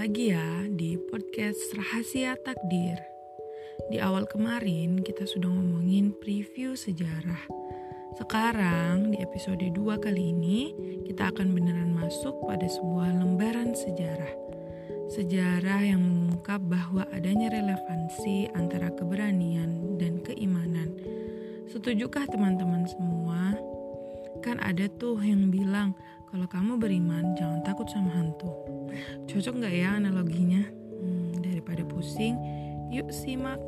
lagi ya di podcast Rahasia Takdir. Di awal kemarin kita sudah ngomongin preview sejarah. Sekarang di episode 2 kali ini kita akan beneran masuk pada sebuah lembaran sejarah. Sejarah yang mengungkap bahwa adanya relevansi antara keberanian dan keimanan. Setujukah teman-teman semua? Kan ada tuh yang bilang kalau kamu beriman, jangan takut sama hantu. Cocok nggak ya analoginya? Hmm, daripada pusing, yuk simak.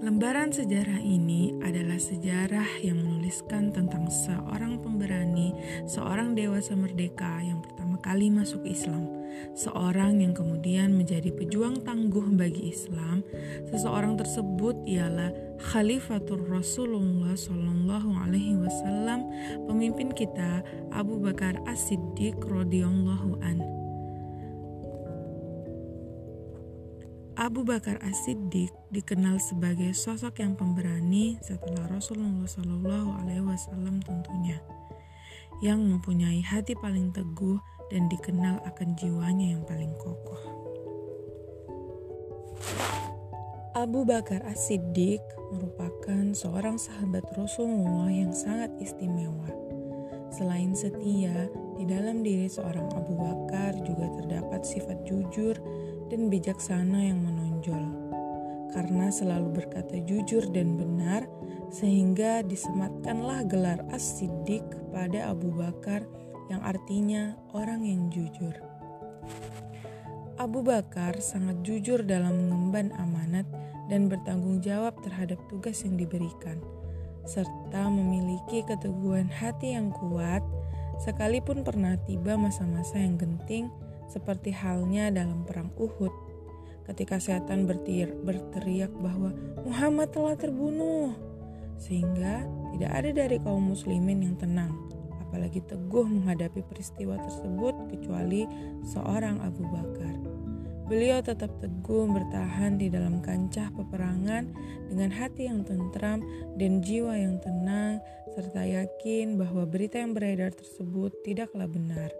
Lembaran sejarah ini adalah sejarah yang menuliskan tentang seorang pemberani, seorang dewasa merdeka yang pertama kali masuk Islam, seorang yang kemudian menjadi pejuang tangguh bagi Islam. Seseorang tersebut ialah Khalifatul Rasulullah Shallallahu Alaihi Wasallam, pemimpin kita Abu Bakar As-Siddiq radhiyallahu an. Abu Bakar As-Siddiq dikenal sebagai sosok yang pemberani setelah Rasulullah Shallallahu Alaihi Wasallam tentunya, yang mempunyai hati paling teguh dan dikenal akan jiwanya yang paling kokoh. Abu Bakar As-Siddiq merupakan seorang sahabat Rasulullah yang sangat istimewa. Selain setia, di dalam diri seorang Abu Bakar juga terdapat sifat jujur dan bijaksana yang menonjol. Karena selalu berkata jujur dan benar, sehingga disematkanlah gelar As-Siddiq pada Abu Bakar yang artinya orang yang jujur. Abu Bakar sangat jujur dalam mengemban amanat dan bertanggung jawab terhadap tugas yang diberikan, serta memiliki keteguhan hati yang kuat, sekalipun pernah tiba masa-masa yang genting, seperti halnya dalam Perang Uhud. Ketika setan berteriak bahwa Muhammad telah terbunuh, sehingga tidak ada dari kaum muslimin yang tenang, apalagi teguh menghadapi peristiwa tersebut kecuali seorang Abu Bakar. Beliau tetap teguh bertahan di dalam kancah peperangan dengan hati yang tentram dan jiwa yang tenang, serta yakin bahwa berita yang beredar tersebut tidaklah benar.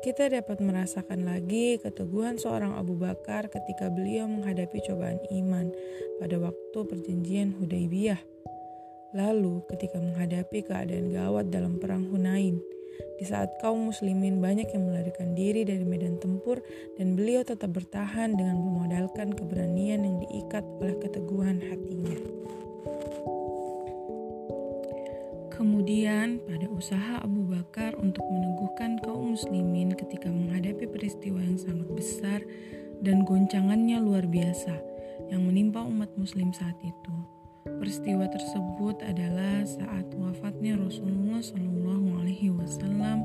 Kita dapat merasakan lagi keteguhan seorang Abu Bakar ketika beliau menghadapi cobaan iman pada waktu perjanjian Hudaybiyah. Lalu, ketika menghadapi keadaan gawat dalam perang Hunain, di saat kaum muslimin banyak yang melarikan diri dari medan tempur dan beliau tetap bertahan dengan memodalkan keberanian yang diikat oleh keteguhan hatinya. Kemudian, pada usaha Abu Bakar untuk meneguhkan kaum muslimin ketika menghadapi peristiwa yang sangat besar dan goncangannya luar biasa yang menimpa umat muslim saat itu. Peristiwa tersebut adalah saat wafatnya Rasulullah Shallallahu Alaihi Wasallam.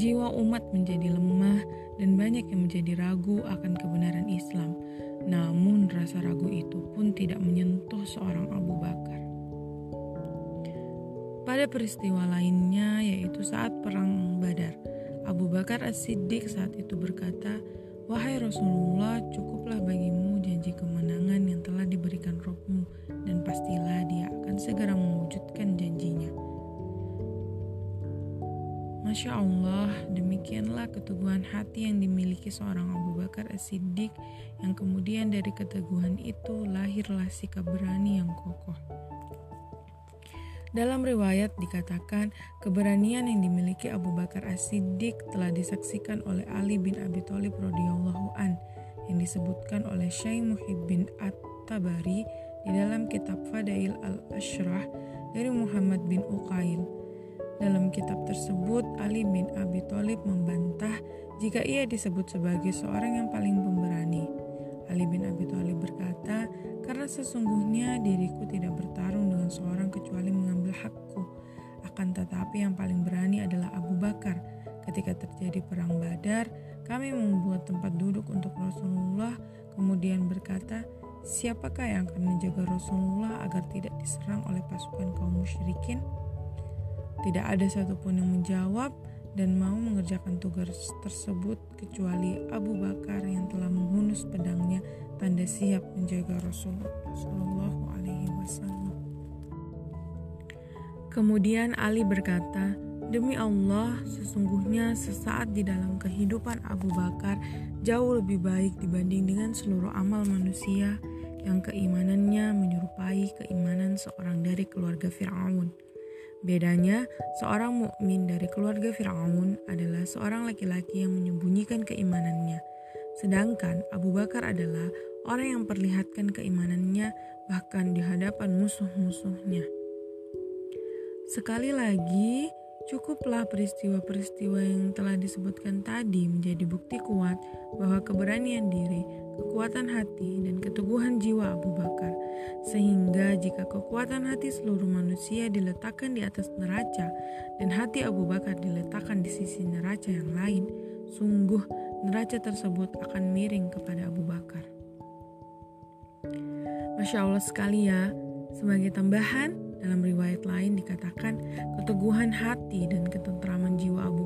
Jiwa umat menjadi lemah dan banyak yang menjadi ragu akan kebenaran Islam. Namun rasa ragu itu pun tidak menyentuh seorang Abu Bakar. Pada peristiwa lainnya yaitu saat perang Badar, Abu Bakar As-Siddiq saat itu berkata, "Wahai Rasulullah, cukuplah bagimu janji kemenangan yang telah diberikan rohmu dan pastilah dia akan segera mewujudkan janjinya. Masya Allah, demikianlah keteguhan hati yang dimiliki seorang Abu Bakar As-Siddiq yang kemudian dari keteguhan itu lahirlah sikap berani yang kokoh. Dalam riwayat dikatakan keberanian yang dimiliki Abu Bakar As-Siddiq telah disaksikan oleh Ali bin Abi Thalib radhiyallahu an yang disebutkan oleh Syekh Muhibbin At-Tabari di dalam kitab Fadail al-Ashrah dari Muhammad bin Uqail. Dalam kitab tersebut, Ali bin Abi Thalib membantah jika ia disebut sebagai seorang yang paling pemberani. Ali bin Abi Thalib berkata, "Karena sesungguhnya diriku tidak bertarung dengan seorang kecuali mengambil hakku. Akan tetapi yang paling berani adalah Abu Bakar. Ketika terjadi perang Badar, kami membuat tempat duduk untuk Rasulullah, kemudian berkata, Siapakah yang akan menjaga Rasulullah agar tidak diserang oleh pasukan kaum musyrikin? Tidak ada satupun yang menjawab dan mau mengerjakan tugas tersebut kecuali Abu Bakar yang telah menghunus pedangnya tanda siap menjaga Rasulullah Alaihi Wasallam. Kemudian Ali berkata, Demi Allah, sesungguhnya sesaat di dalam kehidupan Abu Bakar jauh lebih baik dibanding dengan seluruh amal manusia yang keimanannya menyerupai keimanan seorang dari keluarga Firaun. Bedanya, seorang mukmin dari keluarga Firaun adalah seorang laki-laki yang menyembunyikan keimanannya, sedangkan Abu Bakar adalah orang yang perlihatkan keimanannya bahkan di hadapan musuh-musuhnya. Sekali lagi, Cukuplah peristiwa-peristiwa yang telah disebutkan tadi menjadi bukti kuat bahwa keberanian diri, kekuatan hati, dan keteguhan jiwa Abu Bakar, sehingga jika kekuatan hati seluruh manusia diletakkan di atas neraca dan hati Abu Bakar diletakkan di sisi neraca yang lain, sungguh neraca tersebut akan miring kepada Abu Bakar. Masya Allah sekali ya, sebagai tambahan, dalam riwayat lain dikatakan keteguhan hati dan ketentraman jiwa Abu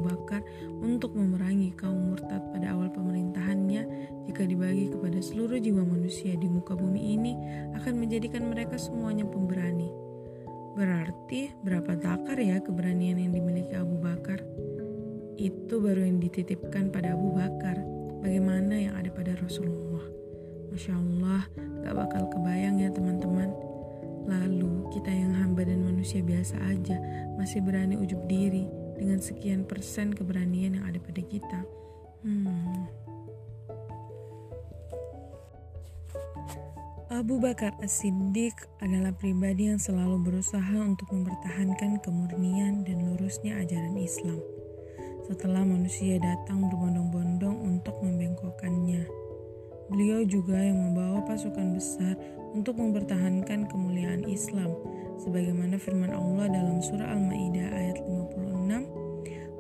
Untuk memerangi kaum murtad pada awal pemerintahannya jika dibagi kepada seluruh jiwa manusia di muka bumi ini akan menjadikan mereka semuanya pemberani. Berarti berapa takar ya keberanian yang dimiliki Abu Bakar? Itu baru yang dititipkan pada Abu Bakar. Bagaimana yang ada pada Rasulullah? Masya Allah, gak bakal kebayang ya teman-teman. Lalu kita yang hamba dan manusia biasa aja masih berani ujub diri dengan sekian persen keberanian yang ada pada kita. Hmm. Abu Bakar As-Siddiq adalah pribadi yang selalu berusaha untuk mempertahankan kemurnian dan lurusnya ajaran Islam. Setelah manusia datang berbondong-bondong untuk membengkokkannya, beliau juga yang membawa pasukan besar untuk mempertahankan kemuliaan Islam sebagaimana firman Allah dalam surah Al-Maidah ayat 56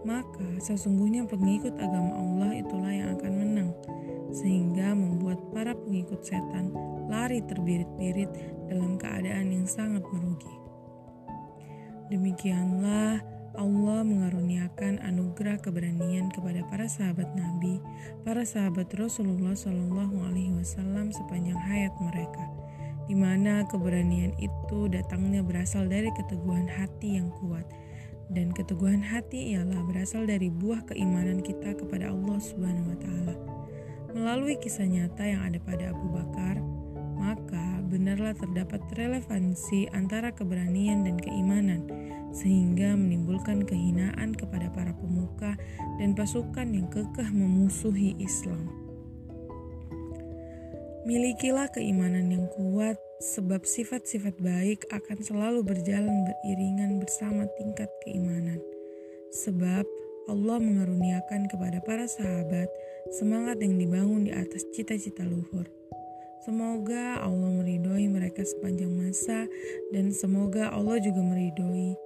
maka sesungguhnya pengikut agama Allah itulah yang akan menang sehingga membuat para pengikut setan lari terbirit-birit dalam keadaan yang sangat merugi. Demikianlah Allah mengaruniakan anugerah keberanian kepada para sahabat Nabi, para sahabat Rasulullah Shallallahu Alaihi Wasallam sepanjang hayat mereka di mana keberanian itu datangnya berasal dari keteguhan hati yang kuat dan keteguhan hati ialah berasal dari buah keimanan kita kepada Allah Subhanahu wa taala. Melalui kisah nyata yang ada pada Abu Bakar, maka benarlah terdapat relevansi antara keberanian dan keimanan sehingga menimbulkan kehinaan kepada para pemuka dan pasukan yang kekeh memusuhi Islam. Milikilah keimanan yang kuat, sebab sifat-sifat baik akan selalu berjalan beriringan bersama tingkat keimanan. Sebab Allah mengaruniakan kepada para sahabat semangat yang dibangun di atas cita-cita luhur. Semoga Allah meridhoi mereka sepanjang masa dan semoga Allah juga meridhoi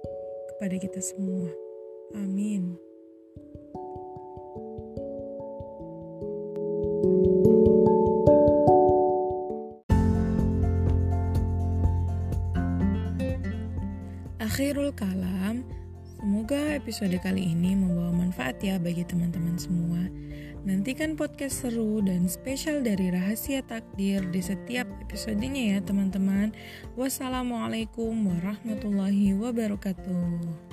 kepada kita semua. Amin. Akhirul kalam, semoga episode kali ini membawa manfaat ya bagi teman-teman semua. Nantikan podcast seru dan spesial dari Rahasia Takdir di setiap episodenya ya teman-teman. Wassalamualaikum warahmatullahi wabarakatuh.